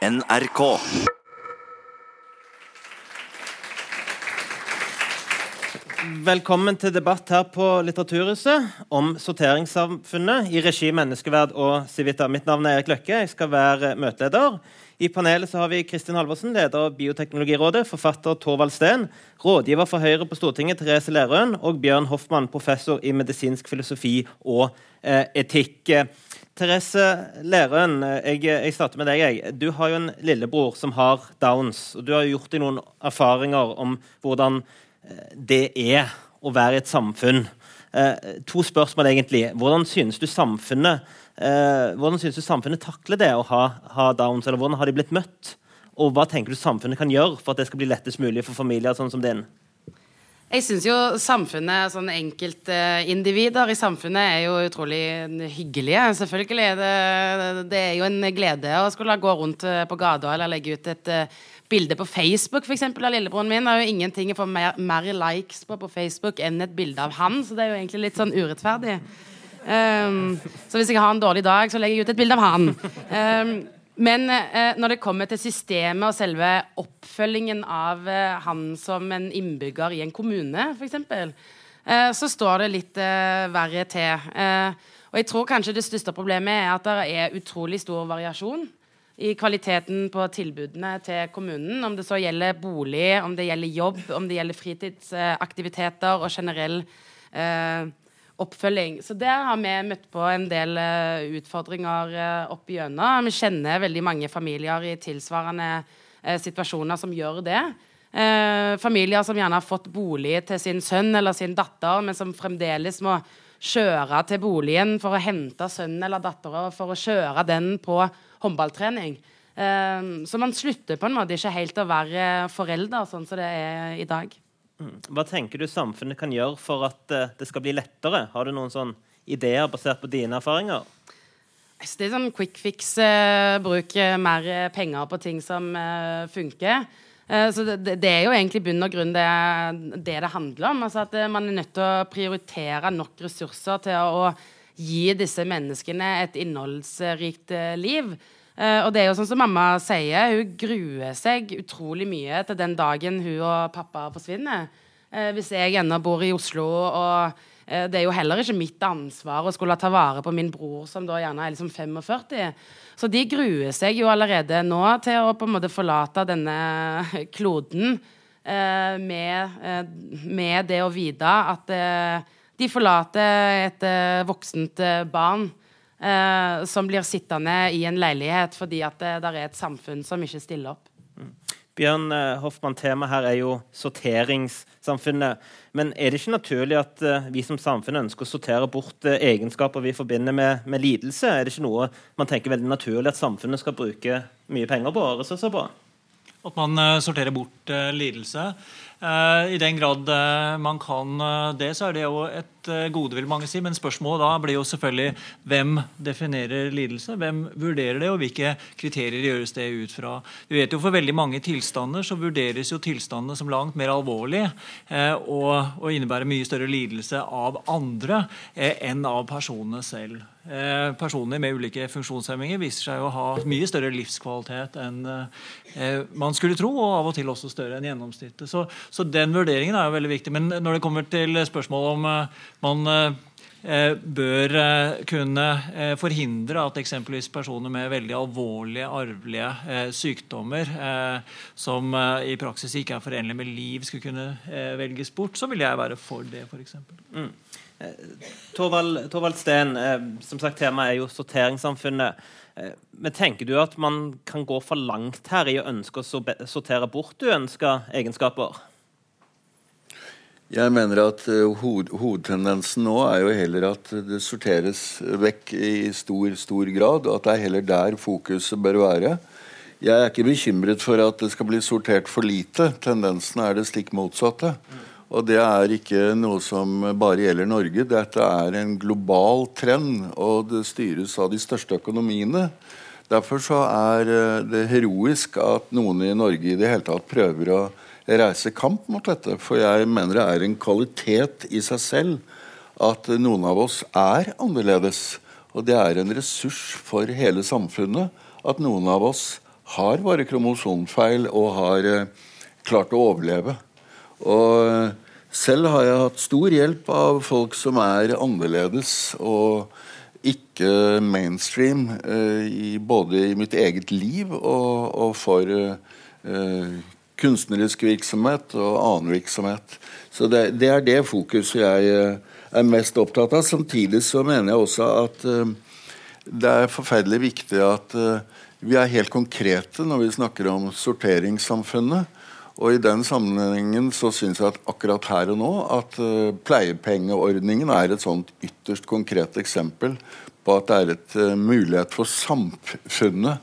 NRK. Velkommen til debatt her på Litteraturhuset om sorteringssamfunnet i regi Menneskeverd og Civita. Mitt navn er Erik Løkke. Jeg skal være møteleder. I panelet har vi Kristin Halvorsen, leder av Bioteknologirådet, forfatter Torvald Steen, rådgiver for Høyre på Stortinget Therese Lerøen og Bjørn Hoffmann, professor i medisinsk filosofi og eh, etikk. Therese Lerøen, jeg, jeg, starter med deg. Jeg. Du har jo en lillebror som har Downs. og Du har gjort deg noen erfaringer om hvordan det er å være i et samfunn. Eh, to spørsmål, egentlig. Hvordan synes du samfunnet eh, hvordan synes du samfunnet takler det å ha, ha, downs? eller Hvordan har de blitt møtt? Og hva tenker du samfunnet kan gjøre for at det skal bli lettest mulig for familier sånn som din? Jeg syns jo samfunnet, sånn enkeltindivider i samfunnet, er jo utrolig hyggelige. Selvfølgelig. Det, det, er jo en glede å skulle gå rundt på gata eller legge ut et bilde på Facebook for eksempel, av lillebroren min. Det er jo ingenting jeg får mer, mer, likes på på Facebook enn et bilde av han, så det er jo egentlig litt sånn urettferdig. Um, så hvis jeg har en dårlig dag, så legger jeg ut et bilde av han. Um, men uh, når det kommer til systemet og selve oppfølgingen av uh, han som en innbygger i en kommune, f.eks., uh, så står det litt uh, verre til. og jeg tror kanskje det største problemet er at det er utrolig stor variasjon i kvaliteten på tilbudene til kommunen. Om det så gjelder bolig, om det gjelder jobb, om det gjelder fritidsaktiviteter og generell eh, oppfølging. Så der har vi møtt på en del eh, utfordringer eh, opp igjennom. Vi kjenner veldig mange familier i tilsvarende eh, situasjoner som gjør det. Uh, familier som gjerne har fått bolig til sin sønn eller sin datter, men som fremdeles må kjøre til boligen for å hente sønnen eller dattera for å kjøre den på håndballtrening. Um, så man slutter på en måte ikke helt å være forelder, sånn som det er i dag. Mm. Hva tenker du samfunnet kan gjøre for at uh, det skal bli lettere? Har du noen sånn ideer basert på dine erfaringer? Det er sånn quick fix. Uh, bruk mer penger på ting som funker. Så det, det, er jo egentlig bunn og grunn det, det det handler om. Altså at Man er nødt til å prioritere nok ressurser til å gi disse menneskene et innholdsrikt eh, liv. Og det er jo sånn som mamma sier, hun gruer seg utrolig mye til den dagen hun og pappa forsvinner. Hvis jeg ennå bor i Oslo, og det er jo heller ikke mitt ansvar å skulle ta vare på min bror, som da gjerne er liksom 45. Så de gruer seg jo allerede nå til å på en måte forlate denne kloden med, med, det å vite at de forlater et uh, voksent uh, barn som blir sittende i en leilighet fordi at det er et samfunn som ikke stiller opp. Bjørn Hoffmann, temaet her er jo sorteringssamfunnet. Men er det ikke naturlig at vi som samfunn ønsker å sortere bort egenskaper vi forbinder med, med lidelse? Er det ikke noe man tenker veldig naturlig at samfunnet skal bruke mye penger på og ressurser på? At man sorterer bort lidelse. I den grad man kan det, så er det jo et gode, vil mange si. Men spørsmålet da blir jo selvfølgelig hvem definerer lidelse? Hvem vurderer det, og hvilke kriterier gjøres det ut fra? Vi vet jo For veldig mange tilstander så vurderes jo tilstandene som langt mer alvorlige og, og innebærer mye større lidelse av andre enn av personene selv. Eh, personer med ulike funksjonshemminger viser seg å ha mye større livskvalitet enn eh, man skulle tro, og av og til også større enn gjennomsnittet. Så, så, den vurderingen er jo veldig viktig. Men når det kommer til spørsmålet om eh, man bør kunne forhindre at eksempelvis personer med veldig alvorlige arvelige sykdommer som i praksis ikke er forenlige med liv, skulle kunne velges bort, så vil jeg være for det, f.eks. Mm. Torvald, Torvald Steen, eh, som sagt temaet er jo sorteringssamfunnet. Eh, men tenker du at man kan gå for langt her i å ønske å sortere bort uønska egenskaper? Jeg mener at uh, hoved, hovedtendensen nå er jo heller at det sorteres vekk i stor, stor grad, og at det er heller der fokuset bør være. Jeg er ikke bekymret for at det skal bli sortert for lite. Tendensen er det stikk motsatte. Og det er ikke noe som bare gjelder Norge. Dette er en global trend, og det styres av de største økonomiene. Derfor så er eh, det heroisk at noen i Norge i det hele tatt prøver å reise kamp mot dette. For jeg mener det er en kvalitet i seg selv at noen av oss er annerledes. Og det er en ressurs for hele samfunnet at noen av oss har bare kromosomfeil og har eh, klart å overleve. Og selv har jeg hatt stor hjelp av folk som er annerledes og ikke mainstream, eh, både i mitt eget liv og for eh, kunstnerisk virksomhet og annen virksomhet. Så det, det, er det fokuset jeg eh, er mest opptatt av. Samtidig så mener jeg også at uh, det er forferdelig viktig at uh, vi er helt konkrete når vi snakker om sorteringssamfunnet. Og I den sammenhengen så syns jeg at akkurat her og nå at pleiepengeordningen er et sånt ytterst konkret eksempel på at det er et mulighet for samfunnet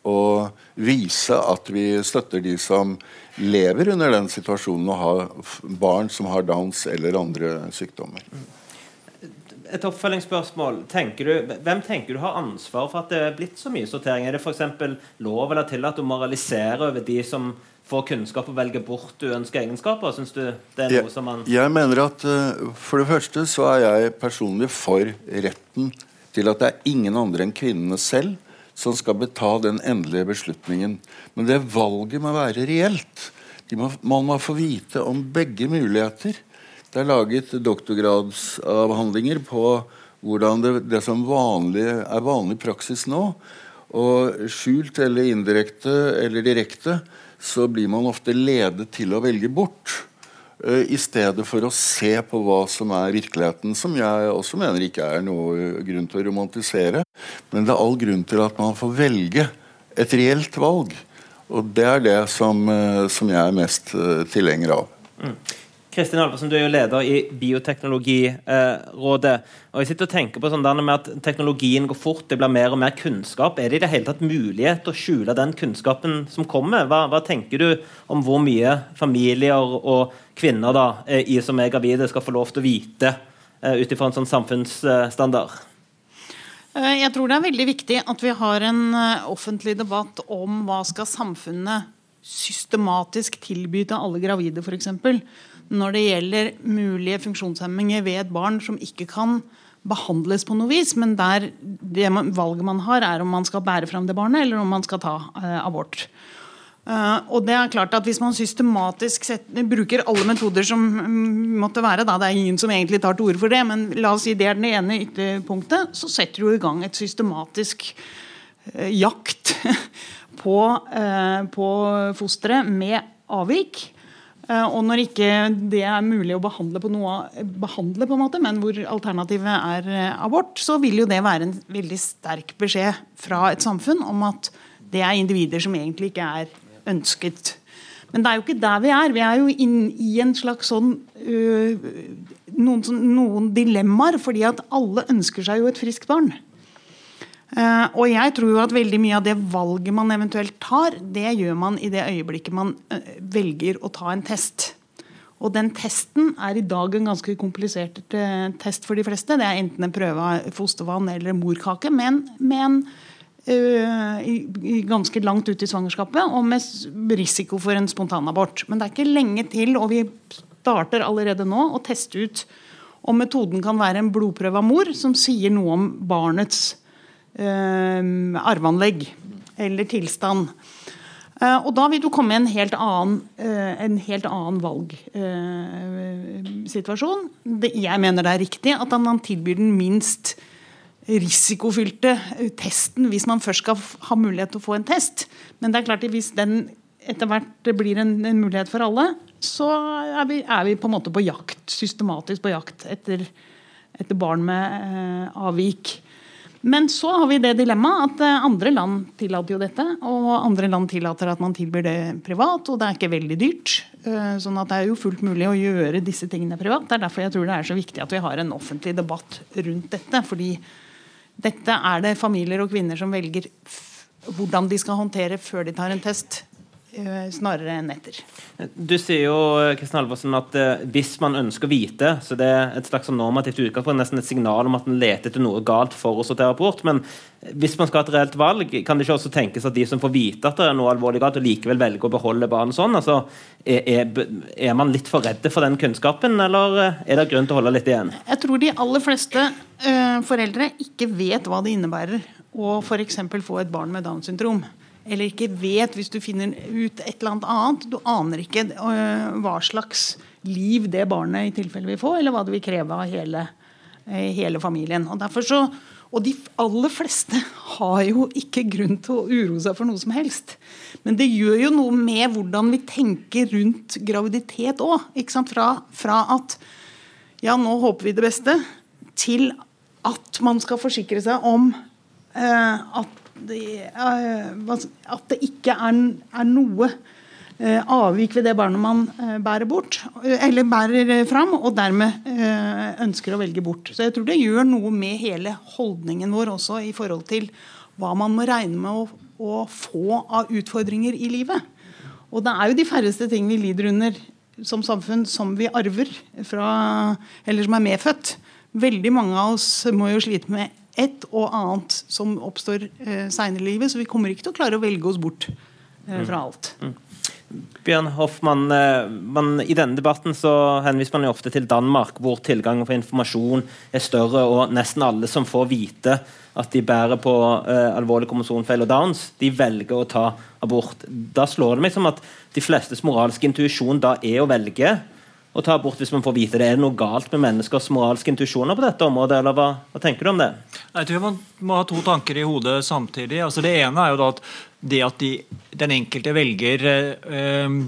å vise at vi støtter de som lever under den situasjonen og har barn som har Downs eller andre sykdommer. Et oppfølgingsspørsmål. Tenker du, hvem tenker du har ansvar for at det er blitt så mye sortering? Er det f.eks. lov eller tillatt å moralisere over de som får kunnskap og velger bort uønskede egenskaper? Synes du det er noe som man Jeg mener at uh, For det første så er jeg personlig for retten til at det er ingen andre enn kvinnene selv som skal ta den endelige beslutningen. Men det valget må være reelt. Må, man må få vite om begge muligheter. Det er laget doktorgradsavhandlinger på hvordan det, det som vanlig, er vanlig praksis nå. Og skjult eller indirekte eller direkte så blir man ofte ledet til å velge bort. Uh, I stedet for å se på hva som er virkeligheten, som jeg også mener ikke er noe grunn til å romantisere. Men det er all grunn til at man får velge et reelt valg. Og det er det som, uh, som jeg er mest uh, tilhenger av. Mm. Kristin Alversen, du er jo leder i Bioteknologirådet. og jeg sitter og tenker på sånn med at Teknologien går fort, det blir mer og mer kunnskap. Er det i det hele tatt mulighet å skjule den kunnskapen som kommer? Hva, hva tenker du om hvor mye familier og kvinner da, eh, i som er gravide, skal få lov til å vite uh, ut ifra en sånn samfunnsstandard? Eh, jeg tror det er veldig viktig at vi har en offentlig debatt om hva skal samfunnet systematisk tilby til alle gravide, f.eks når det gjelder mulige funksjonshemminger ved et barn som ikke kan behandles på noe vis, men der det valget man har, er om man skal bære fram det barnet, eller om man skal ta eh, abort. Uh, og det er klart at Hvis man systematisk set, bruker alle metoder som um, måtte være, da, det er ingen som egentlig tar til orde for det, men la oss si det er den ene ytterpunktet, så setter du i gang et systematisk uh, jakt på, på fosteret med avvik. Eh, og når ikke det er mulig å behandle på noe behandle på en måte, men hvor alternativet er eh, abort, så vil jo det være en veldig sterk beskjed fra et samfunn om at det er individer som egentlig ikke er ønsket. Men det er jo ikke der vi er. Vi er jo inn i en slags sånn øh, noen, noen dilemmaer, fordi at alle ønsker seg jo et friskt barn. Uh, og jeg tror jo at veldig mye av det valget man eventuelt tar, det gjør man i det øyeblikket man uh, velger å ta en test. Og den testen er i dag en ganske komplisert uh, test for de fleste. Det er enten en prøve av fostervann eller morkake, men, men i ganske langt ute i svangerskapet og med risiko for en spontanabort. Men det er ikke lenge til, og vi starter allerede nå å teste ut om metoden kan være en blodprøve av mor som sier noe om barnets arveanlegg eller tilstand. Uh, og da vil du komme i en helt annen, uh, en helt annen valgsituasjon. Jeg mener det er riktig at man tilbyr den minst risikofylte testen hvis man først skal ha mulighet til å få en test. Men det er klart at hvis den etter hvert blir en, en mulighet for alle, så er vi, er vi, på en måte på jakt, systematisk på jakt etter, etter barn med avvik. Men så har vi det dilemmaet at eh, andre land tillater jo dette. Og andre land tillater at man tilbyr det privat, og det er ikke veldig dyrt. Eh, sånn at det er jo fullt mulig å gjøre disse tingene privat. Det er derfor jeg tror det er så viktig at vi har en offentlig debatt rundt dette. Fordi dette er det familier og kvinner som velger hvordan de skal håndtere før de tar en test. Eh, snarere enn etter. Du sier jo Kristian Halvorsen, at uh, hvis man ønsker å vite, så det er et slags sånn normativt utgangspunkt, nesten et signal om at en leter etter noe galt for å sortere bort. Men hvis man skal ha et reelt valg, kan det ikke også tenkes at de som får vite at det er noe alvorlig galt, og likevel velger å beholde barnet sånn, altså, er, er, man litt for redde for den kunnskapen, eller eh, er det grunn til å holde litt igjen? Jeg tror de aller fleste foreldre ikke vet hva det innebærer å f.eks. få et barn med Downs syndrom eller ikke vet hvis du finner ut et eller annet annet. Du aner ikke øh, hva slags liv det barnet i tilfelle vil få, eller hva det vil kreve av hele, øh, hele familien. Og, så, og de aller fleste har jo ikke grunn til å uroe seg for noe som helst. Men det gjør jo noe med hvordan vi tenker rundt graviditet òg. Fra, fra at ja, nå håper vi det beste, til at man skal forsikre seg om eh, at, det, uh, at, det, ikke er, er noe uh, avvik ved det barnet man bærer bort, eller bærer fram, og dermed ønsker å velge bort. Så jeg tror det gjør noe med hele holdningen vår også i forhold til hva man må regne med å, å få av utfordringer i livet. Og det er jo de færreste ting vi lider under som samfunn som vi arver fra, eller som er medfødt. Veldig mange av oss må jo slite med et og annet som oppstår eh, seinere i livet, så vi kommer ikke til å klare å velge oss bort eh, fra alt. Mm. Bjørn Hoffmann, eh, man, I denne debatten så henviser man jo ofte til Danmark, hvor tilgangen på informasjon er større, og nesten alle som får vite at de bærer på eh, alvorlig kromosomfeil og Downs, de velger å ta abort. Da slår det meg som at de flestes moralske intuisjon da er å velge å ta bort hvis man får vite det. Er det noe galt med menneskers moralske intuisjoner på dette området, eller hva, hva, tenker du om det? Jeg tror man må ha to tanker i hodet samtidig. Altså det ene er jo da at det at de, den enkelte velger eh,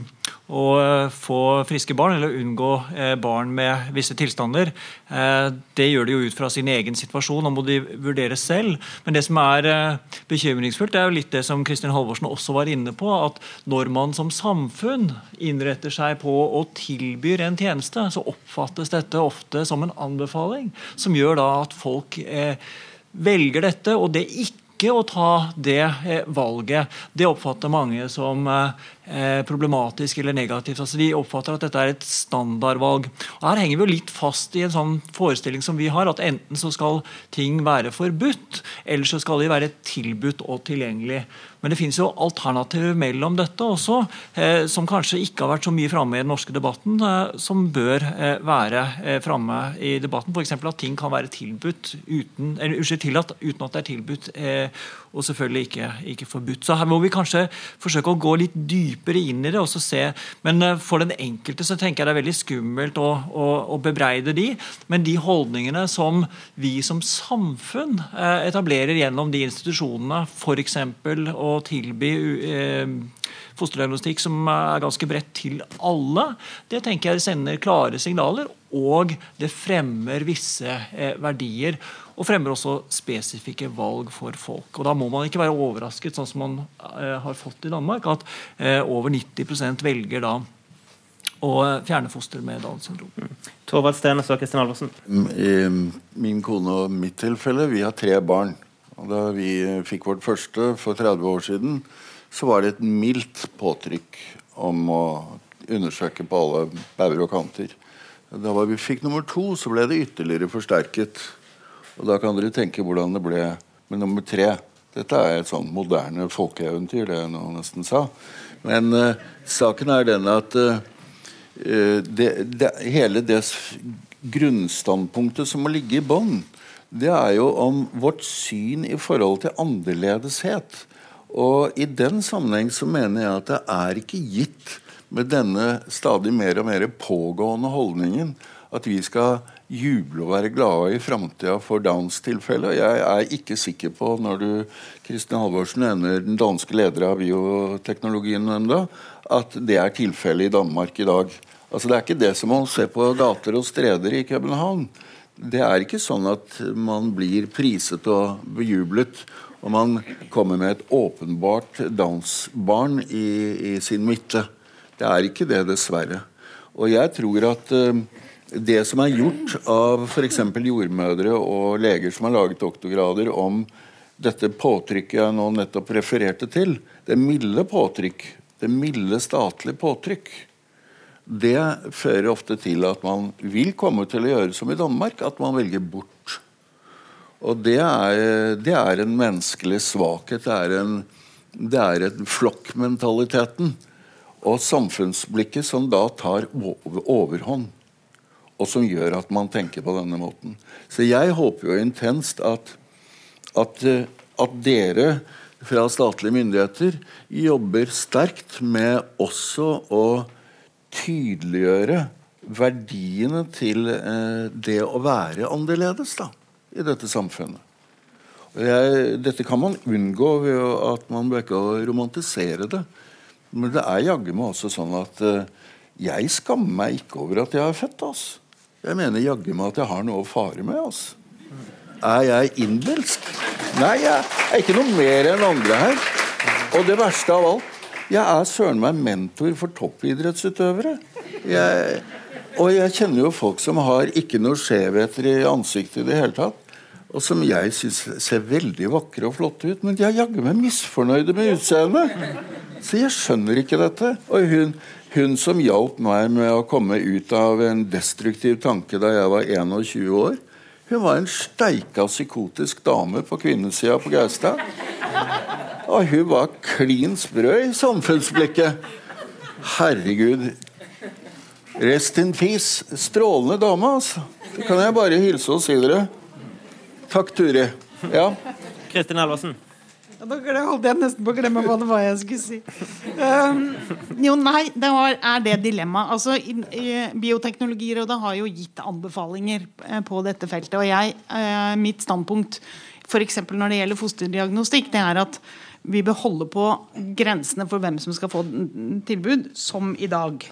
å få friske barn, eller unngå eh, barn med visse tilstander, eh, det gjør de jo ut fra sin egen situasjon og må de vurdere selv. Men det som er eh, bekymringsfullt, det er jo litt det som Kristin Halvorsen også var inne på, at når man som samfunn innretter seg på og tilbyr en tjeneste, så oppfattes dette ofte som en anbefaling, som gjør da at folk velger dette, og det ikke å ta det valget. Det oppfatter mange som Eh, problematisk eller negativt. Altså, de oppfatter at dette er et standardvalg. Og her henger vi jo litt fast i en sånn forestilling som vi har, at enten så skal ting være forbudt, eller så skal de være tilbudt og tilgjengelig. Men det finnes jo alternativer mellom dette også, eh, som kanskje ikke har vært så mye framme i den norske debatten, eh, som bør eh, være eh, framme i debatten. F.eks. at ting kan være tilbudt uten, eller, unnskyld, tillatt uten at det er tilbudt, eh, og selvfølgelig ikke, ikke forbudt. Så her må vi kanskje forsøke å gå litt dypere inn i det. og se, men eh, For den enkelte så tenker jeg det er veldig skummelt å, å, å bebreide de, men de holdningene som vi som samfunn eh, etablerer gjennom de institusjonene, f.eks. å tilby eh, fosterdiagnostikk som er ganske bredt til alle, det tenker jeg sender klare signaler. Og det fremmer visse verdier. Og fremmer også spesifikke valg for folk. Og Da må man ikke være overrasket, sånn som man eh, har fått i Danmark, at eh, over 90 velger da å fjerne foster med Downs syndrom. Mm. Torvald Stenes og Kristin Alvorsen. I min kone og mitt tilfelle, vi har tre barn. Og da vi fikk vårt første for 30 år siden, så var det et mildt påtrykk om å undersøke på alle bauger og kanter. Da vi fikk nummer to, så ble det ytterligere forsterket. Og Da kan dere tenke hvordan det ble med nummer tre. Dette er et sånn moderne folkeeventyr, det jeg nå nesten sa. Men uh, saken er den at uh, det, det, hele det grunnstandpunktet som må ligge i bånn, det er jo om vårt syn i forhold til annerledeshet. Og i den sammenheng så mener jeg at det er ikke gitt med denne stadig mer og mer pågående holdningen at vi skal juble og være glade i framtida for Downs tilfelle. Jeg er ikke sikker på, når du Kristin Halvorsen nevner den danske leder av bioteknologien ennå, at det er tilfellet i Danmark i dag. Altså Det er ikke det som man ser på gater og streder i København. Det er ikke sånn at man blir priset og bejublet og man kommer med et åpenbart Downs-barn i, i, sin midte. Det er ikke det, dessverre. Og jeg tror at uh, det som er gjort av f.eks. jordmødre og leger som har laget doktorgrader om dette påtrykket jeg nå nettopp refererte til, det milde påtrykk, det milde statlige påtrykk, det fører ofte til at man vil komme til å gjøre som i Danmark, at man velger bort. Og det er, det er en menneskelig svakhet. Det er, en, det er en flokkmentaliteten og samfunnsblikket som da tar overhånd og som gjør at man tenker på denne måten. Så jeg håper jo intenst at, at, eh, at dere fra statlige myndigheter jobber sterkt med også å tydeliggjøre verdiene til eh, det å være annerledes i dette samfunnet. Jeg, dette kan man unngå ved at man ikke romantisere det. Men det er jaggu meg også sånn at eh, jeg skammer meg ikke over at jeg er født. Altså. Jeg mener jaggu meg at jeg har noe å fare med. Altså. Er jeg innbilsk? Nei, jeg er ikke noe mer enn andre her. Og det verste av alt jeg er søren meg mentor for toppidrettsutøvere. Jeg, og jeg kjenner jo folk som har ikke noe skjevheter i ansiktet i det hele tatt. Og som jeg syns ser veldig vakre og flotte ut. Men de er jaggu meg misfornøyde med utseendet. Så jeg skjønner ikke dette. Og hun, hun som hjalp meg med å komme ut av en destruktiv tanke da jeg var 21 år, hun var en steika psykotisk dame på kvinnesida på Gaustad. Og hun var klin sprø i samfunnsblikket. Herregud. Rest in peace. Strålende dame, altså. Det kan jeg bare hilse og si dere. Takk, Turi. Ja. Kristin Halvorsen. Da holdt jeg nesten på å glemme hva det var jeg skulle si. Um, jo, nei, det var, er det dilemmaet. Altså, Bioteknologirådet har jo gitt anbefalinger eh, på dette feltet. Og jeg, eh, mitt standpunkt f.eks. når det gjelder fosterdiagnostikk, det er at vi bør holde på grensene for hvem som skal få tilbud, som i dag.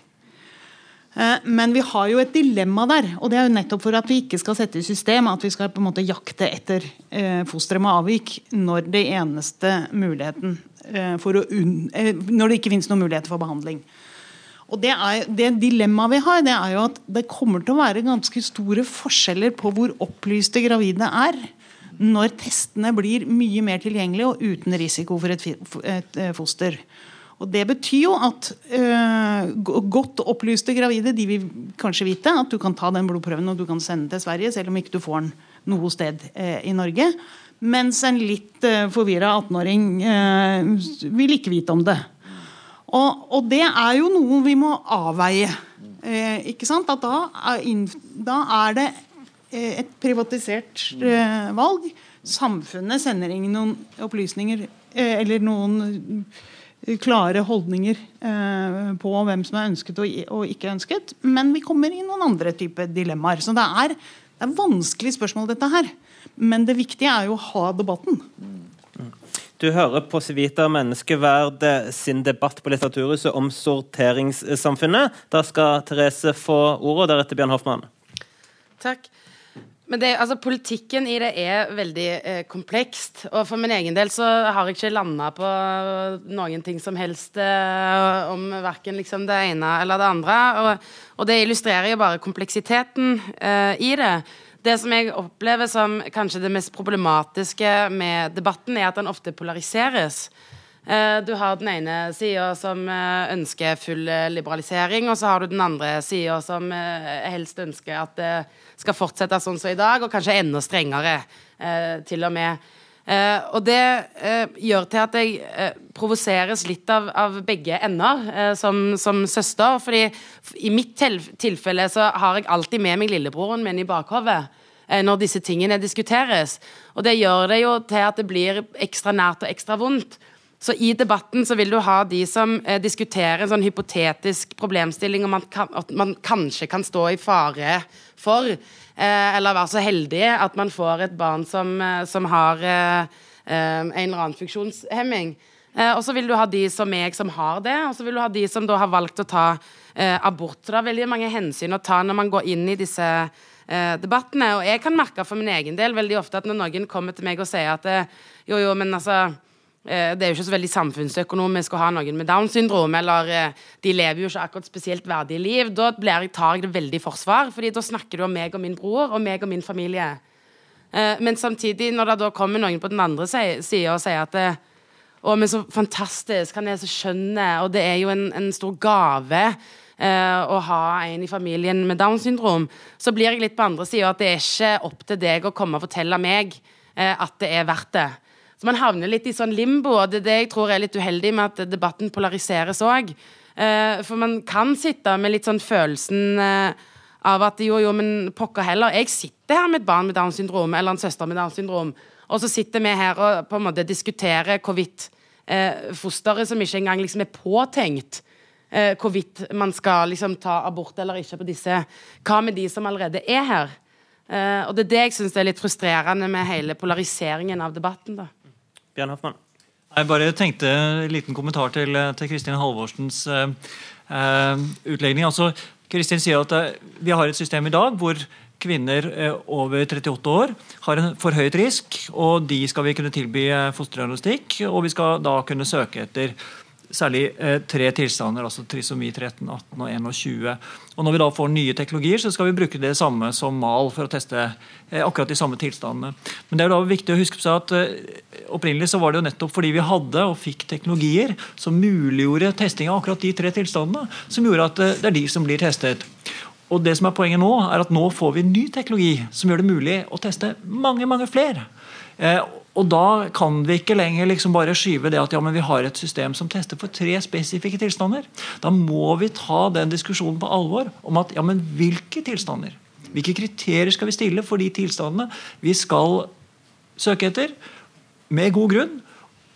Eh, men vi har jo et dilemma der. og det er jo nettopp for at vi ikke skal sette i system at vi skal på en måte jakte etter eh, fostre med avvik når det eneste muligheten eh, for å når det ikke finnes noen muligheter for behandling. Og det, er, det dilemmaet vi har, det er jo at det kommer til å være ganske store forskjeller på hvor opplyste gravide er når testene blir mye mer tilgjengelige og uten risiko for et foster. Og Det betyr jo at øh, godt opplyste gravide de vil kanskje vite at du kan ta den blodprøven og du kan sende den til Sverige, selv om ikke du får den noe sted øh, i Norge. Mens en litt øh, forvirra 18-åring øh, vil ikke vite om det. Og, og, det er jo noe vi må avveie. Eh, ikke sant? At da er, da er det et privatisert eh, valg. Samfunnet sender ingen noen opplysninger eh, eller noen klare holdninger eh, på hvem som er ønsket og, og, ikke ønsket. Men vi kommer i noen andre typer dilemmaer. Så det er, det er vanskelig spørsmål, dette her. Men det viktige er jo å ha debatten. Du hører på Civita Menneskeverd sin debatt på Litteraturhuset om sorteringssamfunnet. Da skal Therese få ordet, og deretter Bjørn Hoffmann. Takk. Men det, altså, Politikken i det er veldig eh, komplekst. Og for min egen del så har jeg ikke landa på noen ting som helst eh, om verken liksom det ene eller det andre. Og, og det illustrerer jo bare kompleksiteten eh, i det. Det som jeg opplever som kanskje det mest problematiske med debatten, er at den ofte polariseres. Eh, du har den ene sida som eh, ønsker full eh, liberalisering, og så har du den andre sida som helst ønsker at det skal fortsette sånn som i dag, og kanskje enda strengere til og med. og det gjør til at jeg provoseres litt av, av begge ender som, som, søster. fordi i mitt tilfelle så har jeg alltid med meg lillebroren min i bakhovet når disse tingene diskuteres. Og det gjør det jo til at det blir ekstra nært og ekstra vondt. Så i debatten så vil du ha de som eh, diskuterer en sånn hypotetisk problemstilling om at, at man kanskje kan stå i fare for, eh, eller være så heldig at man får et barn som, eh, som har eh, eh, en eller annen funksjonshemming. Eh, og så vil du ha de som meg, som har det, og så vil du ha de som da har valgt å ta abort. Det er veldig mange hensyn å ta når man går inn i disse debattene. Og jeg kan merke for min egen del veldig ofte at når noen kommer til meg og sier at jo, jo, men altså det er jo ikke så veldig samfunnsøkonomisk å ha noen med Downs syndrom. Eller eh, de lever jo ikke akkurat spesielt verdige liv. Da tar jeg det veldig forsvar, fordi da snakker du om meg og min bror og meg og min familie. Eh, men samtidig, når det da kommer noen på den andre sida og sier at å, men så fantastisk, han er så skjønn, og det er jo en, en stor gave å ha en i familien med Downs syndrom, så blir jeg litt på andre sida at det er ikke opp til deg å komme og fortelle meg at det er verdt det. Så man havner litt i sånn limbo, og det er det jeg tror er litt uheldig med at debatten polariseres òg. Eh, for man kan sitte med litt sånn følelsen eh, av at jo, jo, men pokker heller. Jeg sitter her med et barn med Downs syndrom eller en søster med Downs syndrom. Og så sitter vi her og på en måte diskuterer hvorvidt eh, fosteret som ikke engang liksom er påtenkt eh, hvorvidt man skal liksom ta abort eller ikke på disse Hva med de som allerede er her? Eh, og det er det jeg syns er litt frustrerende med hele polariseringen av debatten. da. Bjørn Hoffmann. Jeg bare tenkte en liten kommentar til, til Kristin Halvorsens uh, utlegning. Altså, Kristin sier at uh, vi har et system i dag hvor kvinner uh, over 38 år har en forhøyet risk, og de skal vi kunne tilby fosterdiagnostikk, og vi skal da kunne søke etter særlig eh, tre tilstander, altså trisomi 13, 18 og 21. Og Når vi da får nye teknologier, så skal vi bruke det samme som mal for å teste eh, akkurat de samme tilstandene. Men det er da viktig å huske på seg at eh, opprinnelig så var det jo nettopp fordi vi hadde og fikk teknologier som muliggjorde testing av akkurat de tre tilstandene, som gjorde at eh, det er de som blir testet. Og det som er Poenget nå er at nå får vi ny teknologi som gjør det mulig å teste mange mange flere. Eh, og da kan vi ikke lenger liksom bare skyve det at ja, men vi har et system som tester for tre spesifikke tilstander. Da må vi ta den diskusjonen på alvor om at ja, men hvilke tilstander? Hvilke kriterier skal vi stille for de tilstandene vi skal søke etter? Med god grunn.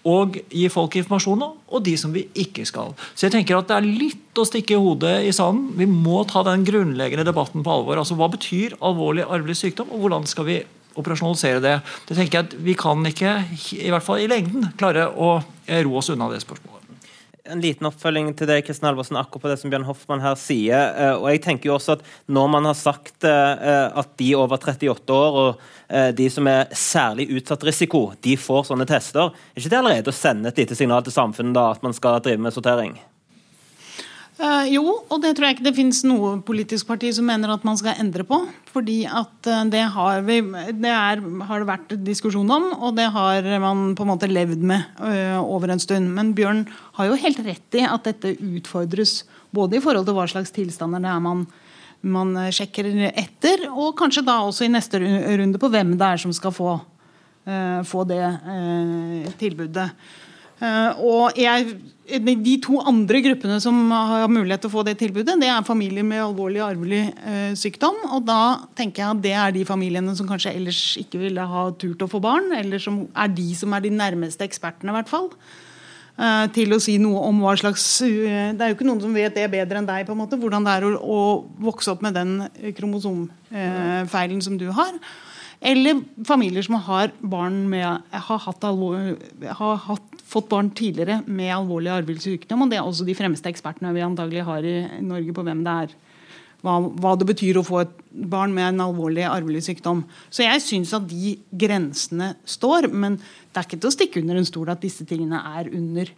Og gi folk informasjon om, og de som vi ikke skal. Så jeg tenker at Det er litt å stikke hodet i sanden. Vi må ta den grunnleggende debatten på alvor. Altså Hva betyr alvorlig arvelig sykdom, og hvordan skal vi operasjonalisere det. Det tenker jeg at Vi kan ikke, i hvert fall i lengden, klare å eh, ro oss unna det spørsmålet. En liten oppfølging til deg, Kristian Alvorsen, akkurat på det som Bjørn Hoffmann her sier. Eh, og jeg tenker jo også at Når man har sagt eh, at de over 38 år og de som er særlig utsatt risiko, de får sånne tester, er ikke det allerede å sende et lite signal til samfunnet da, at man skal drive med sortering? Uh, jo, og det tror jeg ikke det finnes noe politisk parti som mener at man skal endre på. Fordi at uh, det, har, vi, det er, har det vært diskusjon om, og det har man på en måte levd med uh, over en stund. Men Bjørn har jo helt rett i at dette utfordres både i forhold til hva slags tilstander det er man, man sjekker etter, og kanskje da også i neste runde på hvem det er som skal få, få det tilbudet. Og jeg de to andre gruppene som har mulighet til å få det tilbudet, det er familier med alvorlig arvelig eh, sykdom. Og da tenker jeg at det er de familiene som kanskje ellers ikke ville ha turt å få barn. Eller som er de som er de nærmeste ekspertene, i hvert fall. Eh, til å si noe om hva slags Det er jo ikke noen som vet det bedre enn deg, på en måte, hvordan det er å, å vokse opp med den kromosomfeilen som du har. Eller familier som har, barn med, har, hatt alvor, har hatt, fått barn tidligere med alvorlig arvelig sykdom. Og det er også de fremste ekspertene vi antagelig har i Norge på hvem det er. Hva, hva det betyr å få et barn med en alvorlig arvelig sykdom. Så jeg syns at de grensene står. Men det er ikke til å stikke under en stol at disse tingene er under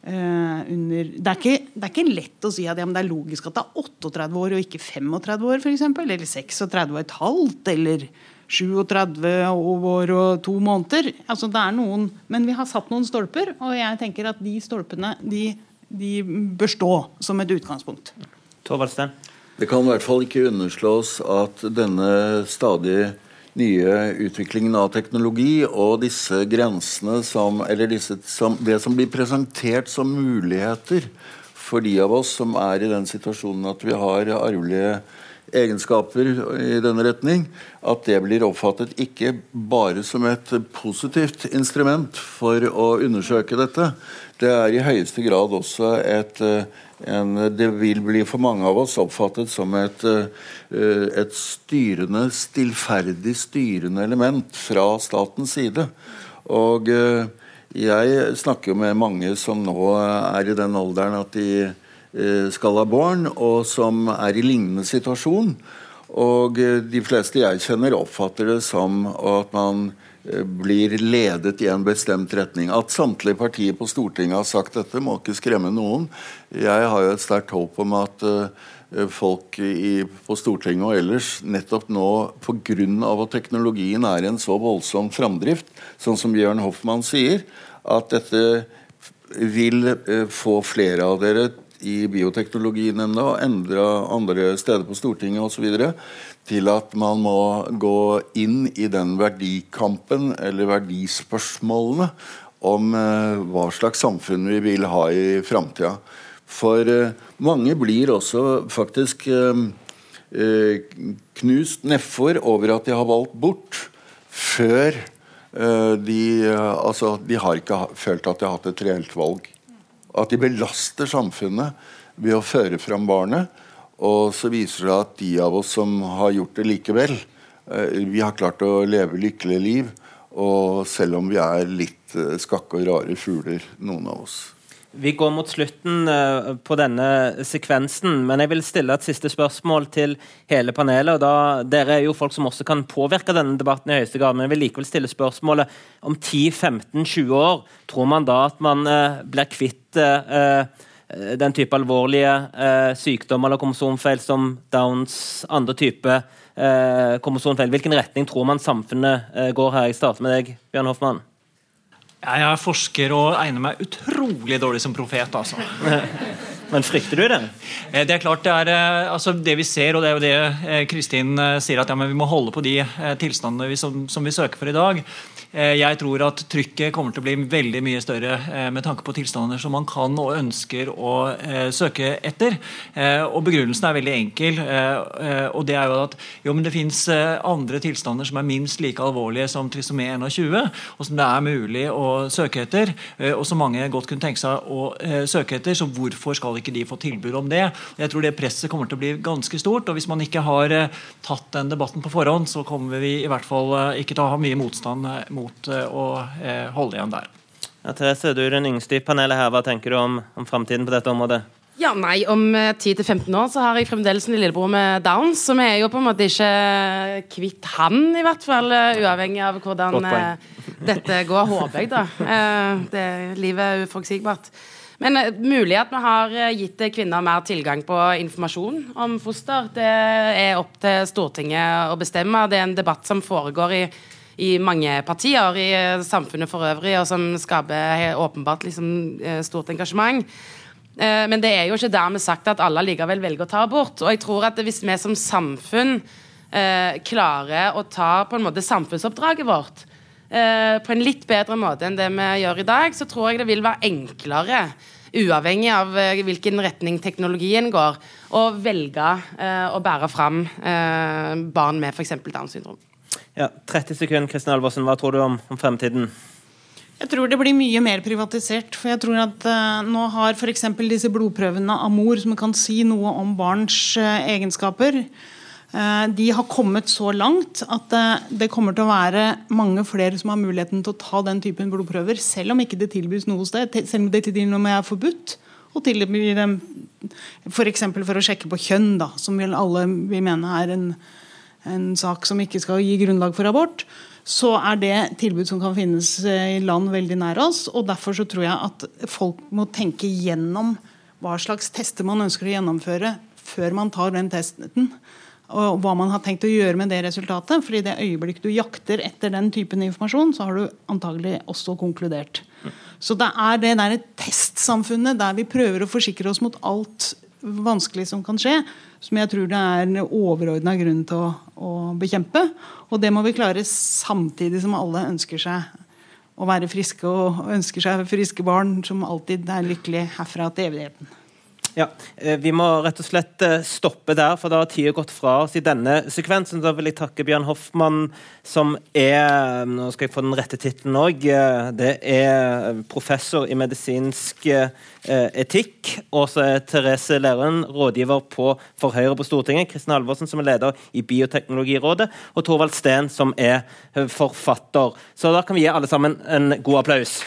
Uh, under, det, er ikke, det, er ikke, lett å si at ja, det er logisk at det er 38 år og ikke 35 år, f.eks. Eller 36 og et halvt, eller 37 år og to måneder. Altså det er noen, Men vi har satt noen stolper, og jeg tenker at de stolpene de, de bør stå som et utgangspunkt. Torvaldsten? Det kan i hvert fall ikke underslås at denne stadig nye utviklingen av teknologi og disse grensene som Eller disse, som, det som blir presentert som muligheter for de av oss som er i den situasjonen at vi har arvelige egenskaper i denne retning, at det blir oppfattet ikke bare som et positivt instrument for å undersøke dette. Det er i høyeste grad også et en, Det vil bli for mange av oss oppfattet som et, et styrende, stillferdig styrende element fra statens side. Og jeg snakker jo med mange som nå er i den alderen at de Eh, skal ha barn, og som er i lignende situasjon. Og eh, de fleste jeg kjenner, oppfatter det som at man eh, blir ledet i en bestemt retning. At samtlige partier på Stortinget har sagt dette, må ikke skremme noen. Jeg har jo et sterkt håp om at folk i, på Stortinget og ellers nettopp nå pga. at teknologien er en så voldsom framdrift, sånn som Bjørn Hoffmann sier, at dette vil få flere av dere i Bioteknologinemnda og endre andre steder på Stortinget osv. til at man må gå inn i den verdikampen eller verdispørsmålene om eh, hva slags samfunn vi vil ha i framtida. For eh, mange blir også faktisk eh, eh knust nedfor over at de har valgt bort før eh, de, altså, de har ikke følt at de har hatt et reelt valg. At de belaster samfunnet ved å føre fram barnet. Og så viser det at de av oss som har gjort det likevel, vi har klart å leve lykkelige liv. Og selv om vi er litt skakke og rare fugler, noen av oss. Vi går mot slutten uh, på denne sekvensen, men jeg vil stille et siste spørsmål til hele panelet. og da, Dere er jo folk som også kan påvirke denne debatten i høyeste grad, men jeg vil likevel stille spørsmålet om 10-15-20 år. Tror man da at man uh, blir kvitt uh, den type alvorlige sykdommer eller kromosomfeil som Downs, andre type kromosomfeil? Hvilken retning tror man samfunnet går her? Jeg starter med deg, Bjørn Hoffmann. Jeg er forsker og egner meg utrolig dårlig som profet. altså. Men frykter du det? Eh, det er klart det er eh, altså det vi ser, og det er jo det eh, Kristin sier, at ja, vi må holde på de tilstandene vi, som, som, vi søker for i dag. Jeg tror at trykket kommer til å bli veldig mye større med tanke på tilstander som man kan og ønsker å søke etter. Og Begrunnelsen er veldig enkel. og det er jo at jo, men det fins andre tilstander som er minst like alvorlige som trisomé 21, og som det er mulig å søke etter, og som mange godt kunne tenke seg å søke etter. Så hvorfor skal ikke de få tilbud om det? Jeg tror det presset kommer til å bli ganske stort. og Hvis man ikke har tatt den debatten på forhånd, så kommer vi i hvert fall ikke til å ha mye motstand mot mot eh, å eh, holde igjen der. Ja, Therese, du er den yngste i panelet her. Hva tenker du om, om framtiden på dette området? Ja, nei, Om 10-15 eh, år så har jeg fremdeles en lillebror med Downs, så vi er jo på en måte ikke kvitt han, i hvert fall. Uavhengig av hvordan dette går, håper jeg, da. Det, livet er uforutsigbart. Men mulig at vi har gitt kvinner mer tilgang på informasjon om foster. Det er opp til Stortinget å bestemme. Det er en debatt som foregår i i mange partier i samfunnet for øvrig, og som skaper åpenbart liksom, eh, stort engasjement. Eh, men det er jo ikke dermed sagt at alle likevel velger å ta abort. Og jeg tror at hvis vi som samfunn eh, klarer å ta på en måte samfunnsoppdraget vårt eh, på en litt bedre måte enn det vi gjør i dag, så tror jeg det vil være enklere uavhengig av eh, hvilken retning teknologien går, å velge eh, å bære fram barn med f.eks. Downs syndrom. Ja, 30 sekunder, Kristin Alvorsen. Hva tror du om, om, fremtiden? Jeg tror det blir mye mer privatisert. for jeg tror at uh, Nå har f.eks. disse blodprøvene av mor, som kan si noe om barns uh, egenskaper, de har kommet så langt at det kommer til å være mange flere som har muligheten til å ta den typen blodprøver, selv om ikke det tilbys noe sted. Selv om det til og med er forbudt. Og tilby dem f.eks. For, for å sjekke på kjønn, da, som vil alle vil mene er en en sak som ikke skal gi grunnlag for abort, så er det tilbud som kan finnes eh, i land veldig nær oss. og Derfor så tror jeg at folk må tenke gjennom hva slags tester man ønsker å gjennomføre før man tar den testen. Og hva man har tenkt å gjøre med det resultatet. for i det øyeblikk du jakter etter den typen informasjon, så har du antagelig også konkludert. Så det er det derre testsamfunnet der vi prøver å forsikre oss mot alt vanskelig som kan skje, som jeg tror det er en overordna grunn til å, å, bekjempe. Og det må vi klare samtidig som alle ønsker seg å være friske og ønsker seg friske barn som alltid er lykkelige herfra til evigheten. Ja, eh, Vi må rett og slett eh, stoppe der, for da har tida gått fra oss i denne sekvensen. Da vil jeg takke Bjørn Hoffmann, som er Nå skal jeg få den rette tittelen òg. Eh, det er professor i medisinsk etikk. Og så er Therese Lerøen rådgiver på, for Høyre på Stortinget. Kristin Halvorsen, som er leder i Bioteknologirådet. Og Torvald Steen, som er forfatter. Så da kan vi gi alle sammen en god applaus.